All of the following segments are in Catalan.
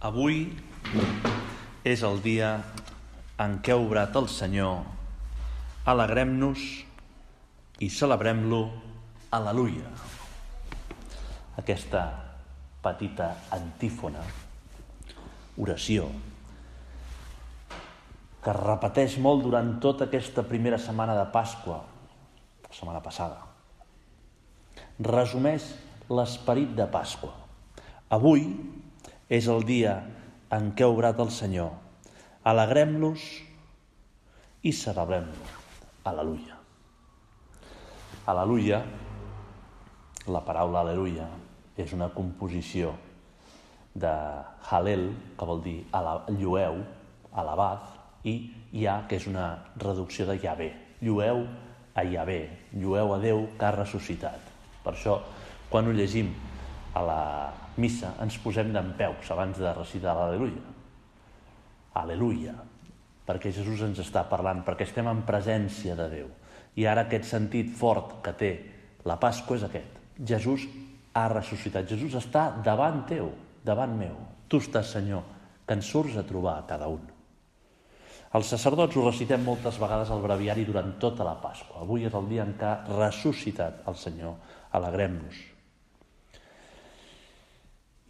Avui és el dia en què ha obrat el Senyor. Alegrem-nos i celebrem-lo. Aleluia. Aquesta petita antífona, oració, que es repeteix molt durant tota aquesta primera setmana de Pasqua, la setmana passada. Resumeix l'esperit de Pasqua. Avui és el dia en què ha obrat el Senyor. Alegrem-los i celebrem-lo. Aleluia. Aleluia, la paraula aleluia, és una composició de Halel, que vol dir llueu, alabat, i Ja, que és una reducció de Yahvé. Llueu a Yahvé, llueu a Déu que ha ressuscitat. Per això, quan ho llegim a la missa, ens posem d'en peus abans de recitar l'Aleluia. Aleluia, perquè Jesús ens està parlant, perquè estem en presència de Déu. I ara aquest sentit fort que té la Pasqua és aquest. Jesús ha ressuscitat. Jesús està davant teu, davant meu. Tu estàs, Senyor, que ens surts a trobar a cada un. Els sacerdots ho recitem moltes vegades al breviari durant tota la Pasqua. Avui és el dia en què ha ressuscitat el Senyor. Alegrem-nos.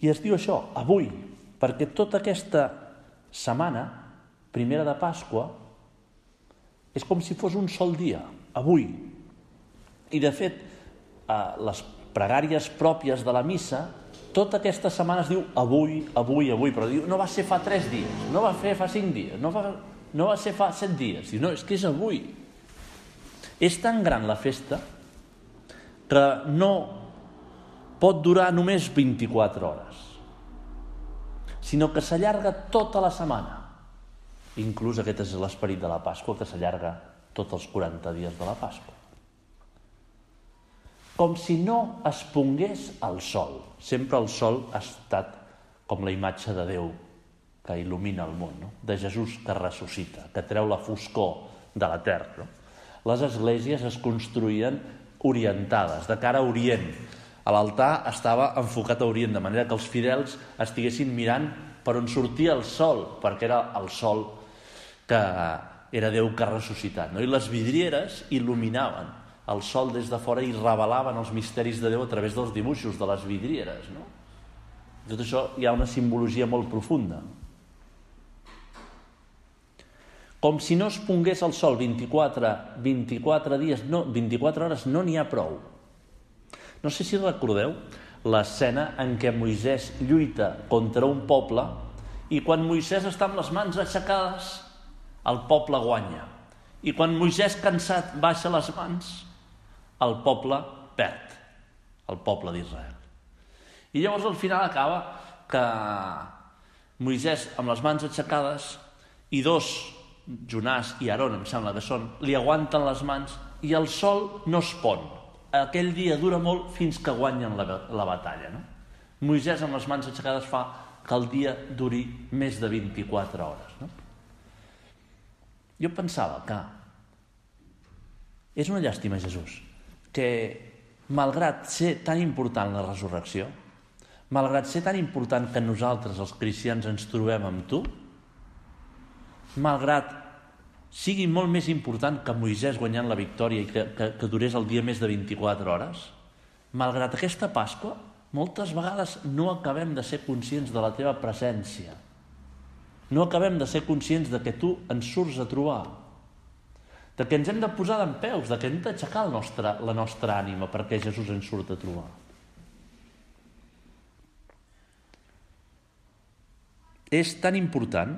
I es diu això, avui, perquè tota aquesta setmana, primera de Pasqua, és com si fos un sol dia, avui. I de fet, les pregàries pròpies de la missa, tota aquesta setmana es diu avui, avui, avui, però diu, no va ser fa tres dies, no va fer fa cinc dies, no va, no va ser fa set dies, diu, no, és que és avui. És tan gran la festa que no pot durar només 24 hores, sinó que s'allarga tota la setmana. Inclús aquest és l'esperit de la Pasqua, que s'allarga tots els 40 dies de la Pasqua. Com si no es pongués el sol. Sempre el sol ha estat com la imatge de Déu que il·lumina el món, no? de Jesús que ressuscita, que treu la foscor de la terra. No? Les esglésies es construïen orientades, de cara a Orient. L'altar estava enfocat a Orient, de manera que els fidels estiguessin mirant per on sortia el sol, perquè era el sol que era Déu que ha ressuscitat. No? I les vidrieres il·luminaven el sol des de fora i revelaven els misteris de Déu a través dels dibuixos de les vidrieres. No? Tot això hi ha una simbologia molt profunda. Com si no es pongués el sol 24, 24 dies, no, 24 hores, no n'hi ha prou. No sé si recordeu l'escena en què Moisès lluita contra un poble i quan Moisès està amb les mans aixecades, el poble guanya. I quan Moisès cansat baixa les mans, el poble perd, el poble d'Israel. I llavors al final acaba que Moisès amb les mans aixecades i dos Jonàs i Aaron, em sembla que són, li aguanten les mans i el sol no es pon. Aquell dia dura molt fins que guanyen la, la batalla. No? Moisès amb les mans aixecades fa que el dia duri més de 24 hores. No? Jo pensava que és una llàstima, Jesús, que malgrat ser tan important la resurrecció, malgrat ser tan important que nosaltres, els cristians, ens trobem amb tu, malgrat sigui molt més important que Moisès guanyant la victòria i que, que, que durés el dia més de 24 hores, malgrat aquesta Pasqua, moltes vegades no acabem de ser conscients de la teva presència. No acabem de ser conscients de que tu ens surts a trobar, de que ens hem de posar d'en peus, de que hem d'aixecar la nostra, la nostra ànima perquè Jesús ens surt a trobar. És tan important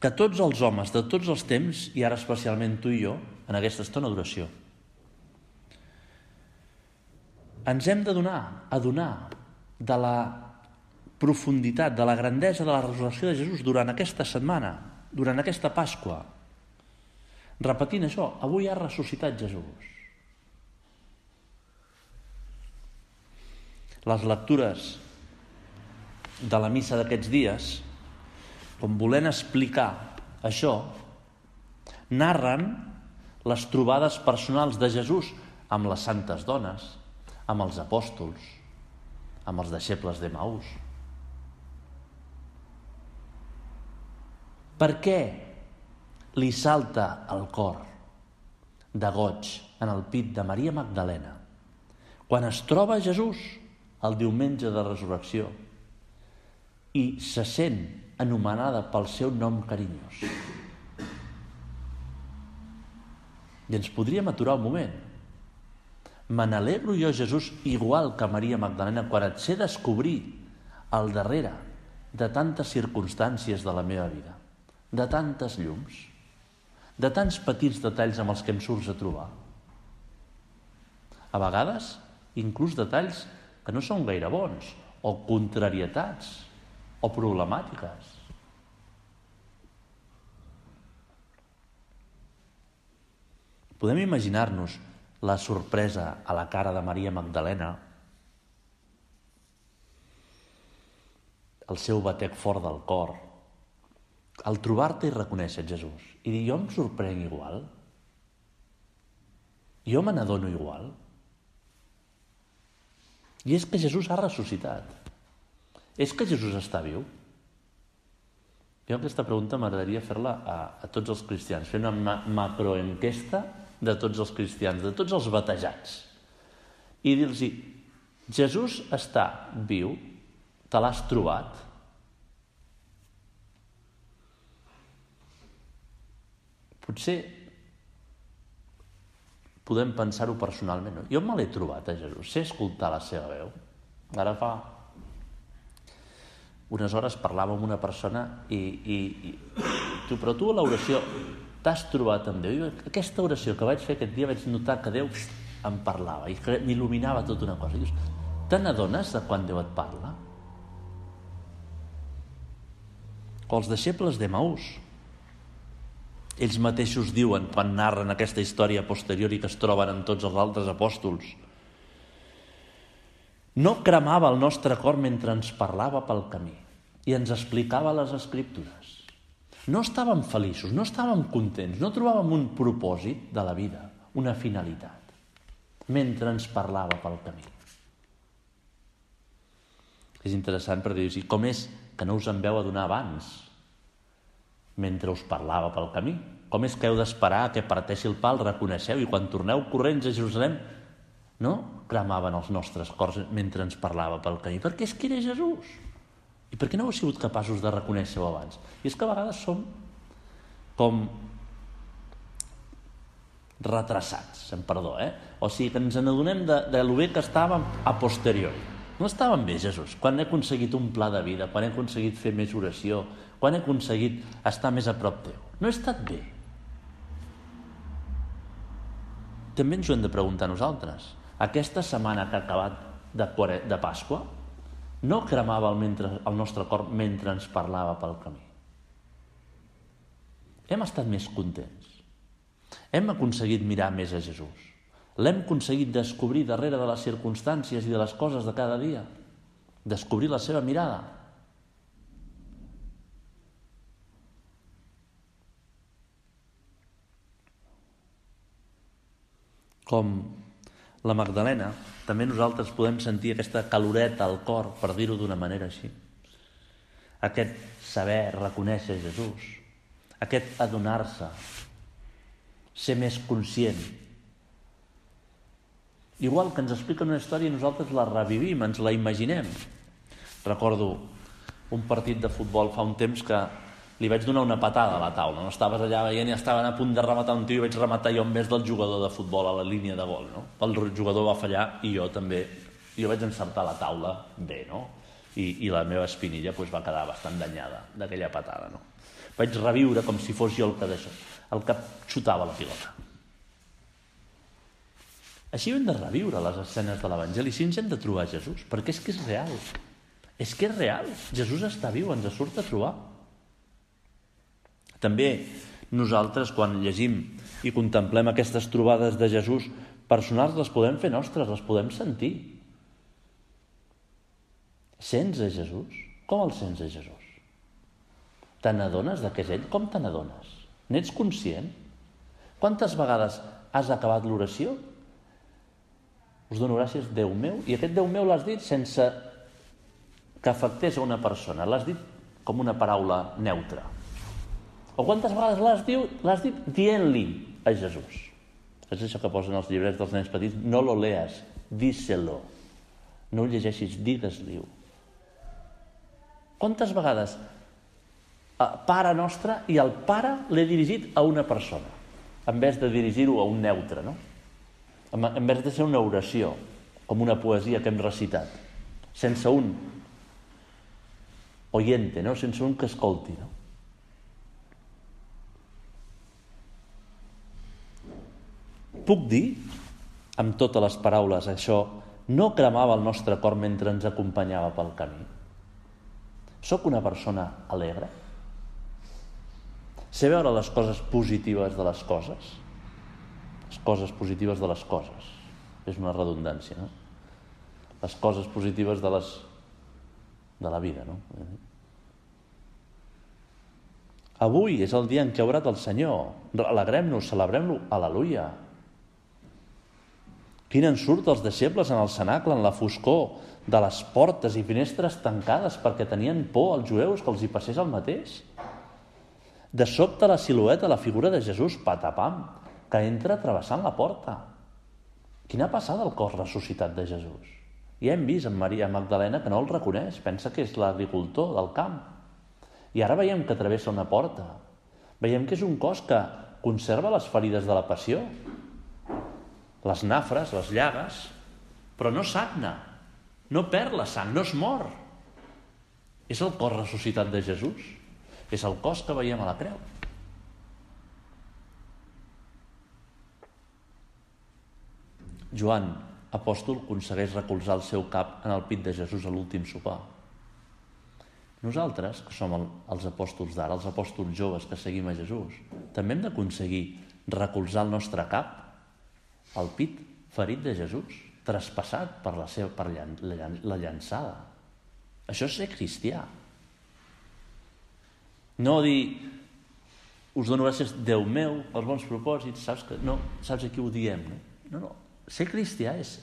que tots els homes de tots els temps, i ara especialment tu i jo, en aquesta estona d'oració, ens hem de donar, a donar de la profunditat, de la grandesa de la resurrecció de Jesús durant aquesta setmana, durant aquesta Pasqua, repetint això, avui ha ressuscitat Jesús. Les lectures de la missa d'aquests dies, com volent explicar això, narren les trobades personals de Jesús amb les santes dones, amb els apòstols, amb els deixebles de Maús. Per què li salta el cor de goig en el pit de Maria Magdalena quan es troba Jesús el diumenge de resurrecció i se sent anomenada pel seu nom carinyós. I ens podríem aturar un moment. Me n'alegro jo, Jesús, igual que Maria Magdalena, quan et sé descobrir al darrere de tantes circumstàncies de la meva vida, de tantes llums, de tants petits detalls amb els que em surts a trobar. A vegades, inclús detalls que no són gaire bons, o contrarietats, o problemàtiques. Podem imaginar-nos la sorpresa a la cara de Maria Magdalena, el seu batec fort del cor, al trobar-te i reconèixer Jesús? I dir, jo em sorprenc igual, jo me n'adono igual, i és que Jesús ha ressuscitat. És que Jesús està viu? Jo aquesta pregunta m'agradaria fer-la a, a tots els cristians, fer una ma macroenquesta de tots els cristians, de tots els batejats, i dir-los Jesús està viu? Te l'has trobat? Potser podem pensar-ho personalment. No? Jo me l'he trobat a Jesús, sé escoltar la seva veu. Ara fa unes hores parlava amb una persona i, i, i tu, però tu a l'oració t'has trobat amb Déu. I aquesta oració que vaig fer aquest dia vaig notar que Déu em parlava i m'il·luminava tota una cosa. I dius, te n'adones de quan Déu et parla? O els deixebles de Maús, ells mateixos diuen, quan narren aquesta història posterior i que es troben amb tots els altres apòstols, no cremava el nostre cor mentre ens parlava pel camí i ens explicava les escriptures. No estàvem feliços, no estàvem contents, no trobàvem un propòsit de la vida, una finalitat, mentre ens parlava pel camí. És interessant per dir, com és que no us en veu adonar abans, mentre us parlava pel camí. Com és que heu d'esperar que parteixi el pal, reconeixeu, i quan torneu corrents a Jerusalem, no? Cremaven els nostres cors mentre ens parlava pel camí. Perquè és que era Jesús. I per què no heu sigut capaços de reconèixer-ho abans? I és que a vegades som com retrasats, en perdó, eh? O sigui, que ens n'adonem de, de lo bé que estàvem a posteriori. No estàvem bé, Jesús, quan he aconseguit un pla de vida, quan he aconseguit fer més oració, quan he aconseguit estar més a prop teu. No he estat bé. També ens ho hem de preguntar nosaltres. Aquesta setmana que ha acabat de, de Pasqua no cremava el, mentre, el nostre cor mentre ens parlava pel camí. Hem estat més contents. Hem aconseguit mirar més a Jesús. L'hem aconseguit descobrir darrere de les circumstàncies i de les coses de cada dia. Descobrir la seva mirada. com la Magdalena, també nosaltres podem sentir aquesta caloreta al cor, per dir-ho d'una manera així. Aquest saber reconèixer Jesús, aquest adonar-se, ser més conscient. Igual que ens expliquen una història i nosaltres la revivim, ens la imaginem. Recordo un partit de futbol fa un temps que li vaig donar una patada a la taula. No estaves allà veient i estaven a punt de rematar un tio i vaig rematar jo vez del jugador de futbol a la línia de gol. No? El jugador va fallar i jo també. Jo vaig encertar la taula bé, no? I, i la meva espinilla pues, va quedar bastant danyada d'aquella patada. No? Vaig reviure com si fos jo el que d'això, el que xutava la pilota. Així hem de reviure les escenes de l'Evangeli, si ens hem de trobar Jesús, perquè és que és real. És que és real. Jesús està viu, ens surt a trobar. També nosaltres, quan llegim i contemplem aquestes trobades de Jesús personals, les podem fer nostres, les podem sentir. Sents a Jesús? Com el sents a Jesús? Te n'adones de és ell? Com te n'adones? N'ets conscient? Quantes vegades has acabat l'oració us dono gràcies, Déu meu, i aquest Déu meu l'has dit sense que afectés a una persona, l'has dit com una paraula neutra. O quantes vegades l'has dit, l'has dit dient-li a Jesús. És això que posen els llibres dels nens petits. No lo leas, díselo. No ho llegeixis, digues-li-ho. Quantes vegades Pare nostre i el pare l'he dirigit a una persona, en vez de dirigir-ho a un neutre, no? en vez de ser una oració, com una poesia que hem recitat, sense un oyente, no? sense un que escolti. No? Puc dir, amb totes les paraules, això no cremava el nostre cor mentre ens acompanyava pel camí. Soc una persona alegre? Sé veure les coses positives de les coses? les coses positives de les coses. És una redundància, no? Les coses positives de les de la vida, no? Avui és el dia en què ha obrat el Senyor. Alegrem-nos, celebrem-lo. Aleluia. Quin ensurt els deixebles en el cenacle, en la foscor de les portes i finestres tancades perquè tenien por als jueus que els hi passés el mateix. De sobte la silueta, la figura de Jesús, patapam, que entra travessant la porta. Quina passada el cos ressuscitat de Jesús? Ja hem vist en Maria Magdalena que no el reconeix, pensa que és l'agricultor del camp. I ara veiem que travessa una porta. Veiem que és un cos que conserva les ferides de la passió, les nafres, les llagues, però no sagna, no perd la sang, no es mor. És el cos ressuscitat de Jesús. És el cos que veiem a la creu. Joan, apòstol, aconsegueix recolzar el seu cap en el pit de Jesús a l'últim sopar. Nosaltres, que som el, els apòstols d'ara, els apòstols joves que seguim a Jesús, també hem d'aconseguir recolzar el nostre cap al pit ferit de Jesús, traspassat per la, seva, per llan, la, la llançada. Això és ser cristià. No dir, us dono gràcies, Déu meu, els bons propòsits, saps que no, saps a qui ho diem, no? No, no, ser cristià és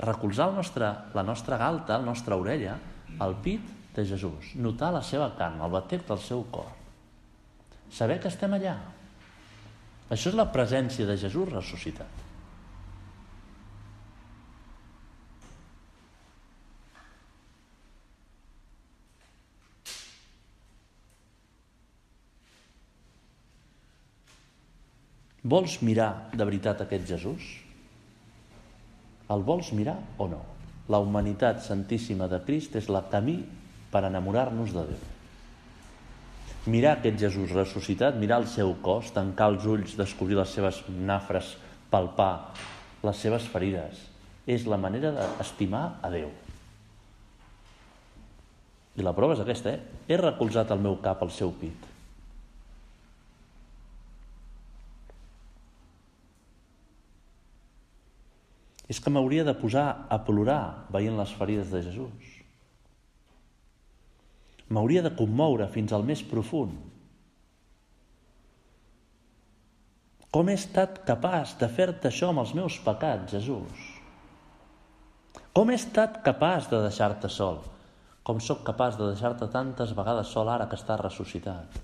recolzar el nostre, la nostra galta, la nostra orella, al pit de Jesús, notar la seva carn, el batec del seu cor, saber que estem allà. Això és la presència de Jesús ressuscitat. Vols mirar de veritat aquest Jesús? El vols mirar o no? La humanitat santíssima de Crist és la camí per enamorar-nos de Déu. Mirar aquest Jesús ressuscitat, mirar el seu cos, tancar els ulls, descobrir les seves nafres, palpar les seves ferides, és la manera d'estimar a Déu. I la prova és aquesta, eh? He recolzat el meu cap al seu pit. És que m'hauria de posar a plorar veient les ferides de Jesús. M'hauria de commoure fins al més profund. Com he estat capaç de fer-te això amb els meus pecats, Jesús? Com he estat capaç de deixar-te sol? Com sóc capaç de deixar-te tantes vegades sol ara que estàs ressuscitat?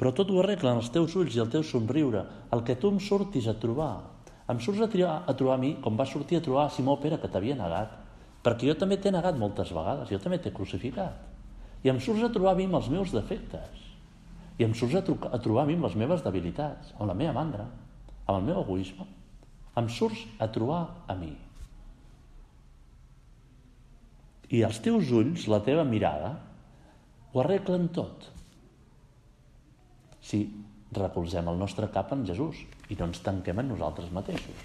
Però tot ho arreglen els teus ulls i el teu somriure, el que tu em surtis a trobar. Em surts a, triar, a trobar a mi com va sortir a trobar a Simó Pere, que t'havia negat. Perquè jo també t'he negat moltes vegades, jo també t'he crucificat. I em surts a trobar a mi amb els meus defectes. I em surts a, a trobar a mi amb les meves debilitats, amb la meva mandra, amb el meu egoisme. Em surts a trobar a mi. I els teus ulls, la teva mirada, Ho arreglen tot. Si recolzem el nostre cap en Jesús i no ens tanquem en nosaltres mateixos.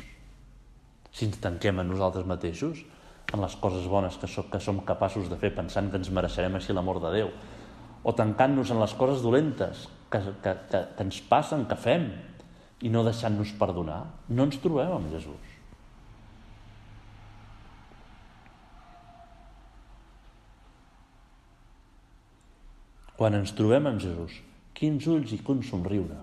Si ens tanquem en nosaltres mateixos, en les coses bones que, so, que som capaços de fer pensant que ens mereixerem així l'amor de Déu, o tancant-nos en les coses dolentes que, que, que, que ens passen, que fem, i no deixant-nos perdonar, no ens trobem amb Jesús. Quan ens trobem amb Jesús, quins ulls i quin somriure.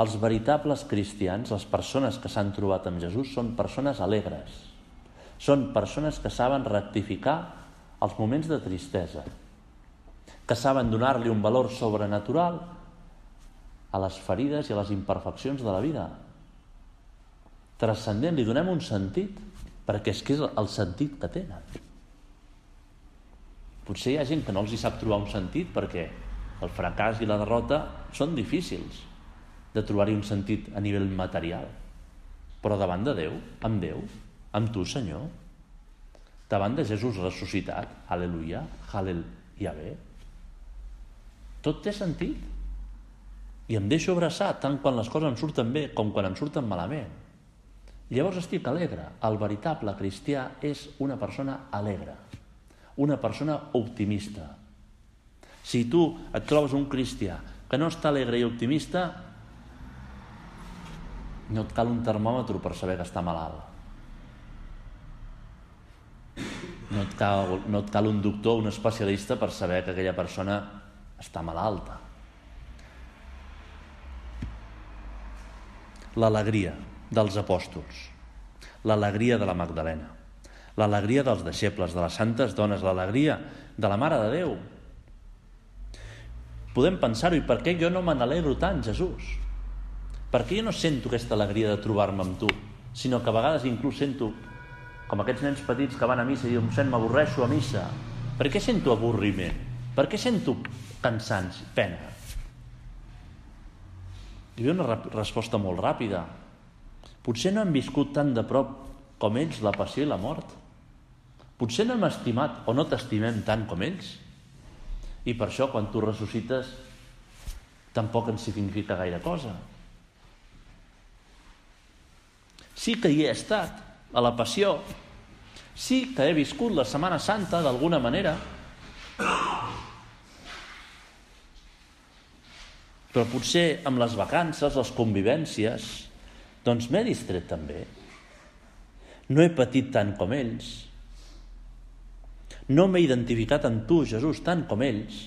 Els veritables cristians, les persones que s'han trobat amb Jesús, són persones alegres. Són persones que saben rectificar els moments de tristesa, que saben donar-li un valor sobrenatural a les ferides i a les imperfeccions de la vida. Transcendent, li donem un sentit, perquè és que és el sentit que tenen. Potser hi ha gent que no els hi sap trobar un sentit perquè el fracàs i la derrota són difícils de trobar-hi un sentit a nivell material. Però davant de Déu, amb Déu, amb tu, Senyor, davant de Jesús ressuscitat, aleluia, halel bé, tot té sentit. I em deixo abraçar tant quan les coses em surten bé com quan em surten malament. Llavors estic alegre. El veritable cristià és una persona alegre, una persona optimista, si tu et trobes un cristià que no està alegre i optimista, no et cal un termòmetre per saber que està malalt. No et cal, no et cal un doctor, un especialista per saber que aquella persona està malalta. L'alegria dels apòstols, l'alegria de la Magdalena, l'alegria dels deixebles, de les santes dones, l'alegria de la Mare de Déu, Podem pensar-ho, i per què jo no me n'alegro tant, Jesús? Per què jo no sento aquesta alegria de trobar-me amb tu, sinó que a vegades inclús sento, com aquests nens petits que van a missa i diuen, sent, m'avorreixo a missa. Per què sento avorriment? Per què sento cansants, pena? Hi havia una resposta molt ràpida. Potser no hem viscut tan de prop com ells la passió i la mort. Potser no hem estimat o no t'estimem tant com ells. I per això, quan tu ressuscites, tampoc ens significa gaire cosa. Sí que hi he estat, a la passió. Sí que he viscut la Setmana Santa d'alguna manera. Però potser amb les vacances, les convivències, doncs m'he distret també. No he patit tant com ells no m'he identificat amb tu, Jesús, tant com ells,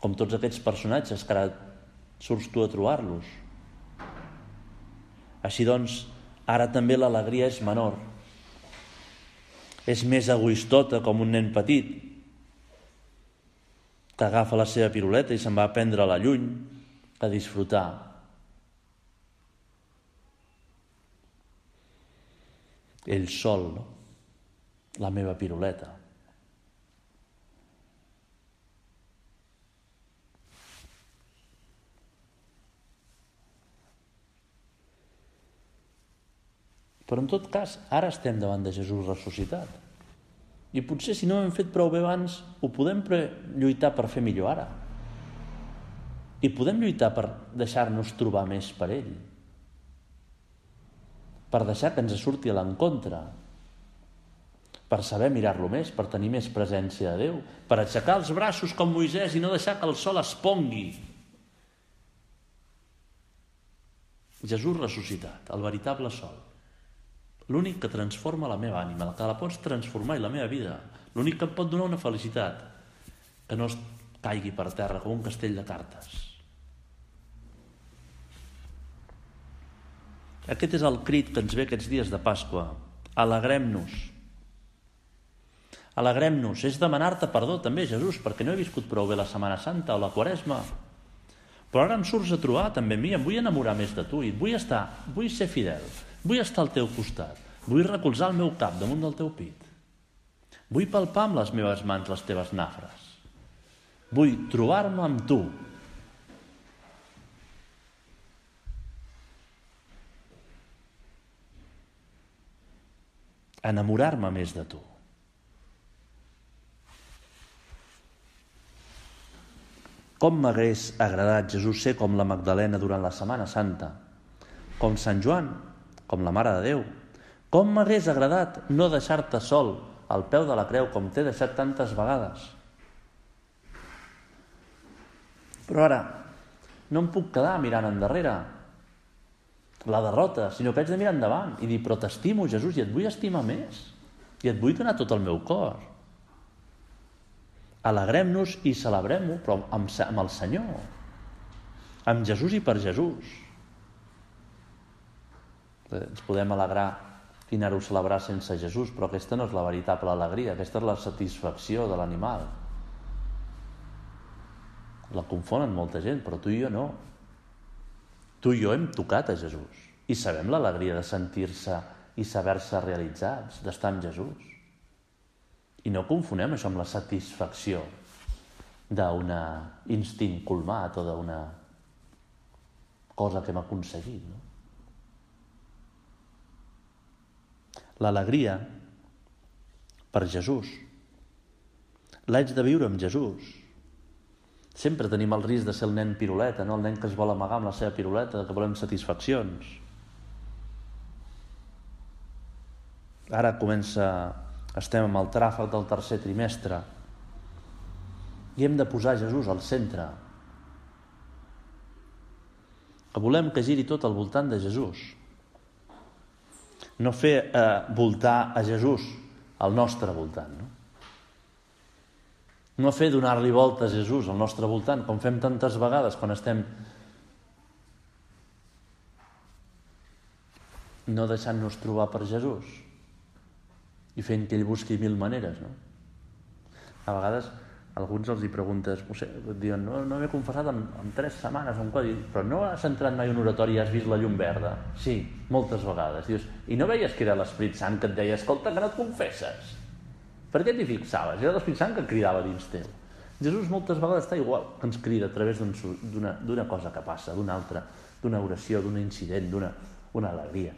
com tots aquests personatges que ara surts tu a trobar-los. Així doncs, ara també l'alegria és menor. És més egoistota com un nen petit que agafa la seva piruleta i se'n va a prendre la lluny a disfrutar. Ell sol, no? La meva piruleta. Però en tot cas, ara estem davant de Jesús ressuscitat. I potser si no hem fet prou bé abans, ho podem lluitar per fer millor ara. I podem lluitar per deixar-nos trobar més per ell. Per deixar que ens surti a l'encontre, per saber mirar-lo més, per tenir més presència de Déu, per aixecar els braços com Moisès i no deixar que el sol es pongui. Jesús ressuscitat, el veritable sol. L'únic que transforma la meva ànima, el que la pots transformar i la meva vida. L'únic que em pot donar una felicitat, que no es caigui per terra com un castell de cartes. Aquest és el crit que ens ve aquests dies de Pasqua. Alegrem-nos, Alegrem-nos, és demanar-te perdó també, Jesús, perquè no he viscut prou bé la Setmana Santa o la Quaresma. Però ara em surts a trobar també a mi, em vull enamorar més de tu i vull estar, vull ser fidel, vull estar al teu costat, vull recolzar el meu cap damunt del teu pit. Vull palpar amb les meves mans les teves nafres. Vull trobar-me amb tu. Enamorar-me més de tu. Com m'hagués agradat Jesús ser com la Magdalena durant la Setmana Santa, com Sant Joan, com la Mare de Déu. Com m'hagués agradat no deixar-te sol al peu de la creu com t'he deixat tantes vegades. Però ara no em puc quedar mirant endarrere la derrota, sinó que haig de mirar endavant i dir, però t'estimo, Jesús, i et vull estimar més. I et vull donar tot el meu cor. Alegrem-nos i celebrem-ho, però amb, amb el Senyor. Amb Jesús i per Jesús. Ens podem alegrar i anar-ho a celebrar sense Jesús, però aquesta no és la veritable alegria, aquesta és la satisfacció de l'animal. La confonen molta gent, però tu i jo no. Tu i jo hem tocat a Jesús i sabem l'alegria de sentir-se i saber-se realitzats, d'estar amb Jesús. I no confonem això amb la satisfacció d'un instint colmat o d'una cosa que hem aconseguit. No? L'alegria per Jesús. L'haig de viure amb Jesús. Sempre tenim el risc de ser el nen piruleta, no? el nen que es vol amagar amb la seva piruleta, que volem satisfaccions. Ara comença, estem amb el tràfic del tercer trimestre i hem de posar Jesús al centre. Que volem que giri tot al voltant de Jesús no fer eh, voltar a Jesús al nostre voltant. No, no fer donar-li voltes a Jesús al nostre voltant, com fem tantes vegades quan estem no deixant-nos trobar per Jesús i fent que ell busqui mil maneres, no? A vegades alguns els hi preguntes, no sé, diuen, no, no m'he confessat en, en tres setmanes, un codi, però no has entrat mai en un oratori i has vist la llum verda? Sí, moltes vegades. Dius, I no veies que era l'Esprit Sant que et deia, escolta, que no et confesses? Per què t'hi fixaves? Era l'Esprit Sant que cridava dins teu. Jesús moltes vegades està igual que ens crida a través d'una cosa que passa, d'una altra, d'una oració, d'un incident, d'una una alegria.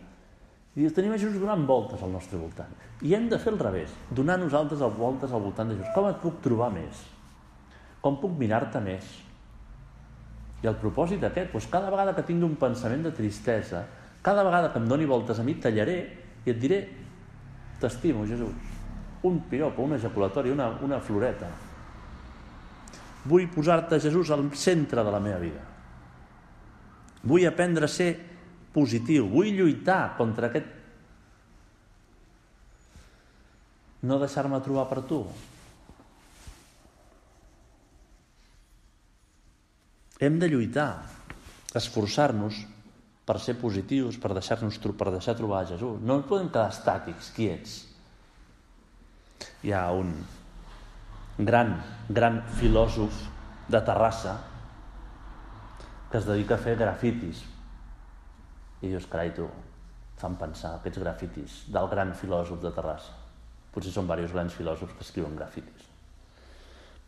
I tenim a Jesús donant voltes al nostre voltant. I hem de fer el revés, donar nosaltres voltes al voltant de Jesús. Com et puc trobar més? Com puc mirar-te més? I el propòsit aquest, doncs cada vegada que tingui un pensament de tristesa, cada vegada que em doni voltes a mi, tallaré i et diré t'estimo, Jesús. Un piropo, una ejaculatori, una, una floreta. Vull posar-te, Jesús, al centre de la meva vida. Vull aprendre a ser positiu. Vull lluitar contra aquest... No deixar-me trobar per tu. Hem de lluitar, esforçar-nos per ser positius, per deixar-nos per deixar trobar a Jesús. No ens podem quedar estàtics, quiets. Hi ha un gran, gran filòsof de Terrassa que es dedica a fer grafitis i dius, carai, tu, fan pensar aquests grafitis del gran filòsof de Terrassa. Potser són diversos grans filòsofs que escriuen grafitis.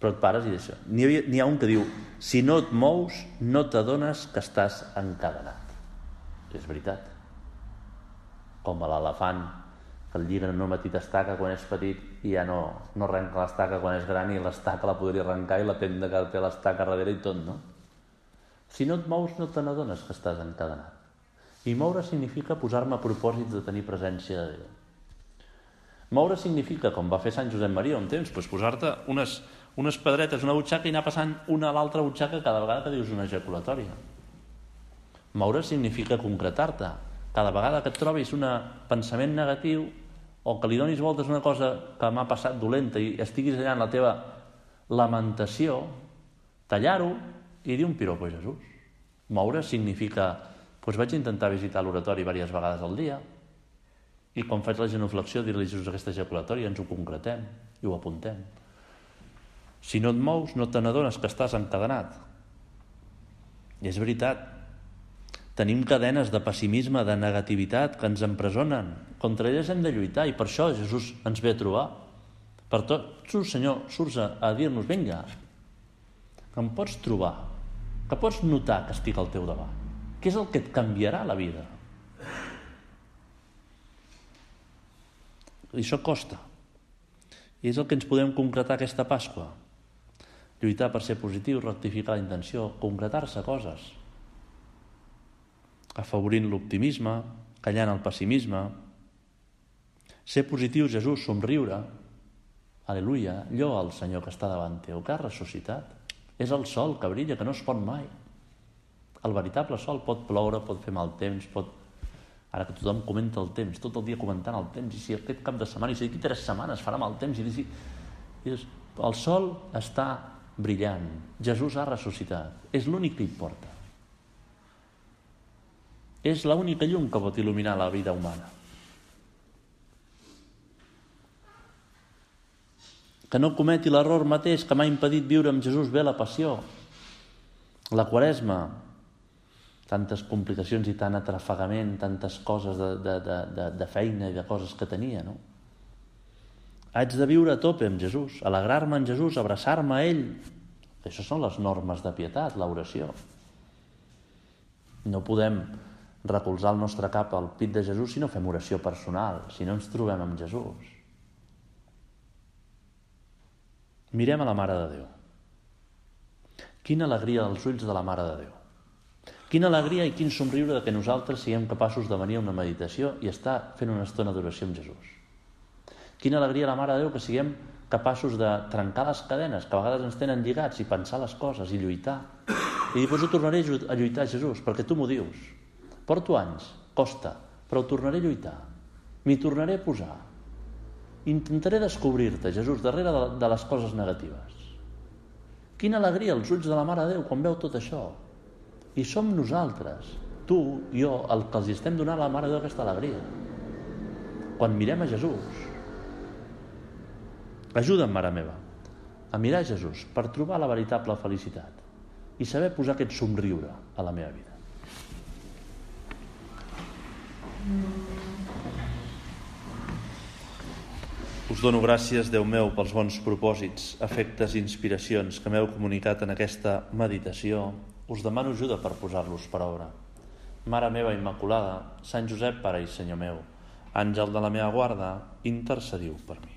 Però et pares i d'això. N'hi ha, ha un que diu, si no et mous, no t'adones que estàs encadenat. És veritat. Com a l'elefant, que el en una petita estaca quan és petit i ja no, no arrenca l'estaca quan és gran i l'estaca la podria arrencar i la tenda que té l'estaca darrere i tot, no? Si no et mous, no te n'adones que estàs encadenat. I moure significa posar-me a propòsits de tenir presència de Déu. Moure significa, com va fer Sant Josep Maria un temps, doncs posar-te unes, unes pedretes, una butxaca i anar passant una a l'altra butxaca cada vegada que dius una ejaculatòria. Moure significa concretar-te. Cada vegada que et trobis un pensament negatiu o que li donis voltes una cosa que m'ha passat dolenta i estiguis allà en la teva lamentació, tallar-ho i dir un piropo a Jesús. Moure significa doncs vaig intentar visitar l'oratori diverses vegades al dia i quan faig la genuflexió dir-li Jesús aquesta ejaculatòria ens ho concretem i ho apuntem. Si no et mous, no te n'adones que estàs encadenat. I és veritat, tenim cadenes de pessimisme, de negativitat que ens empresonen. Contra elles hem de lluitar i per això Jesús ens ve a trobar. Per tot, tu, Senyor, surts a, a dir-nos, vinga, que em pots trobar, que pots notar que estic al teu davant què és el que et canviarà la vida? I això costa. I és el que ens podem concretar aquesta Pasqua. lluitar per ser positiu, rectificar la intenció, concretar-se coses, afavorint l'optimisme, callant el pessimisme, ser positiu, Jesús, somriure, aleluia, allò al Senyor que està davant teu, que ha ressuscitat. És el sol que brilla, que no es pot mai. El veritable sol pot ploure, pot fer mal temps, pot... Ara que tothom comenta el temps, tot el dia comentant el temps, i si aquest cap de setmana, i si d'aquí tres setmanes farà mal temps, i si... I dius, el sol està brillant, Jesús ha ressuscitat, és l'únic que importa. És l'única llum que pot il·luminar la vida humana. Que no cometi l'error mateix que m'ha impedit viure amb Jesús bé la passió, la quaresma, tantes complicacions i tant atrafegament, tantes coses de, de, de, de feina i de coses que tenia, no? Haig de viure a tope amb Jesús, alegrar-me en Jesús, abraçar-me a ell. Això són les normes de pietat, l'oració. No podem recolzar el nostre cap al pit de Jesús si no fem oració personal, si no ens trobem amb Jesús. Mirem a la Mare de Déu. Quina alegria als ulls de la Mare de Déu. Quina alegria i quin somriure de que nosaltres siguem capaços de venir a una meditació i estar fent una estona d'oració amb Jesús. Quina alegria la Mare de Déu que siguem capaços de trencar les cadenes que a vegades ens tenen lligats i pensar les coses i lluitar. I dir, doncs jo tornaré a lluitar, Jesús, perquè tu m'ho dius. Porto anys, costa, però ho tornaré a lluitar. M'hi tornaré a posar. Intentaré descobrir-te, Jesús, darrere de, les coses negatives. Quina alegria als ulls de la Mare de Déu quan veu tot això. I som nosaltres, tu, jo, el que els estem donant a la Mare de Déu aquesta alegria. Quan mirem a Jesús. Ajuda'm, Mare meva, a mirar Jesús per trobar la veritable felicitat i saber posar aquest somriure a la meva vida. Us dono gràcies, Déu meu, pels bons propòsits, efectes i inspiracions que m'heu comunicat en aquesta meditació. Us demano ajuda per posar-los per obra. Mare meva Immaculada, Sant Josep, Pare i Senyor meu, àngel de la meva guarda, intercediu per mi.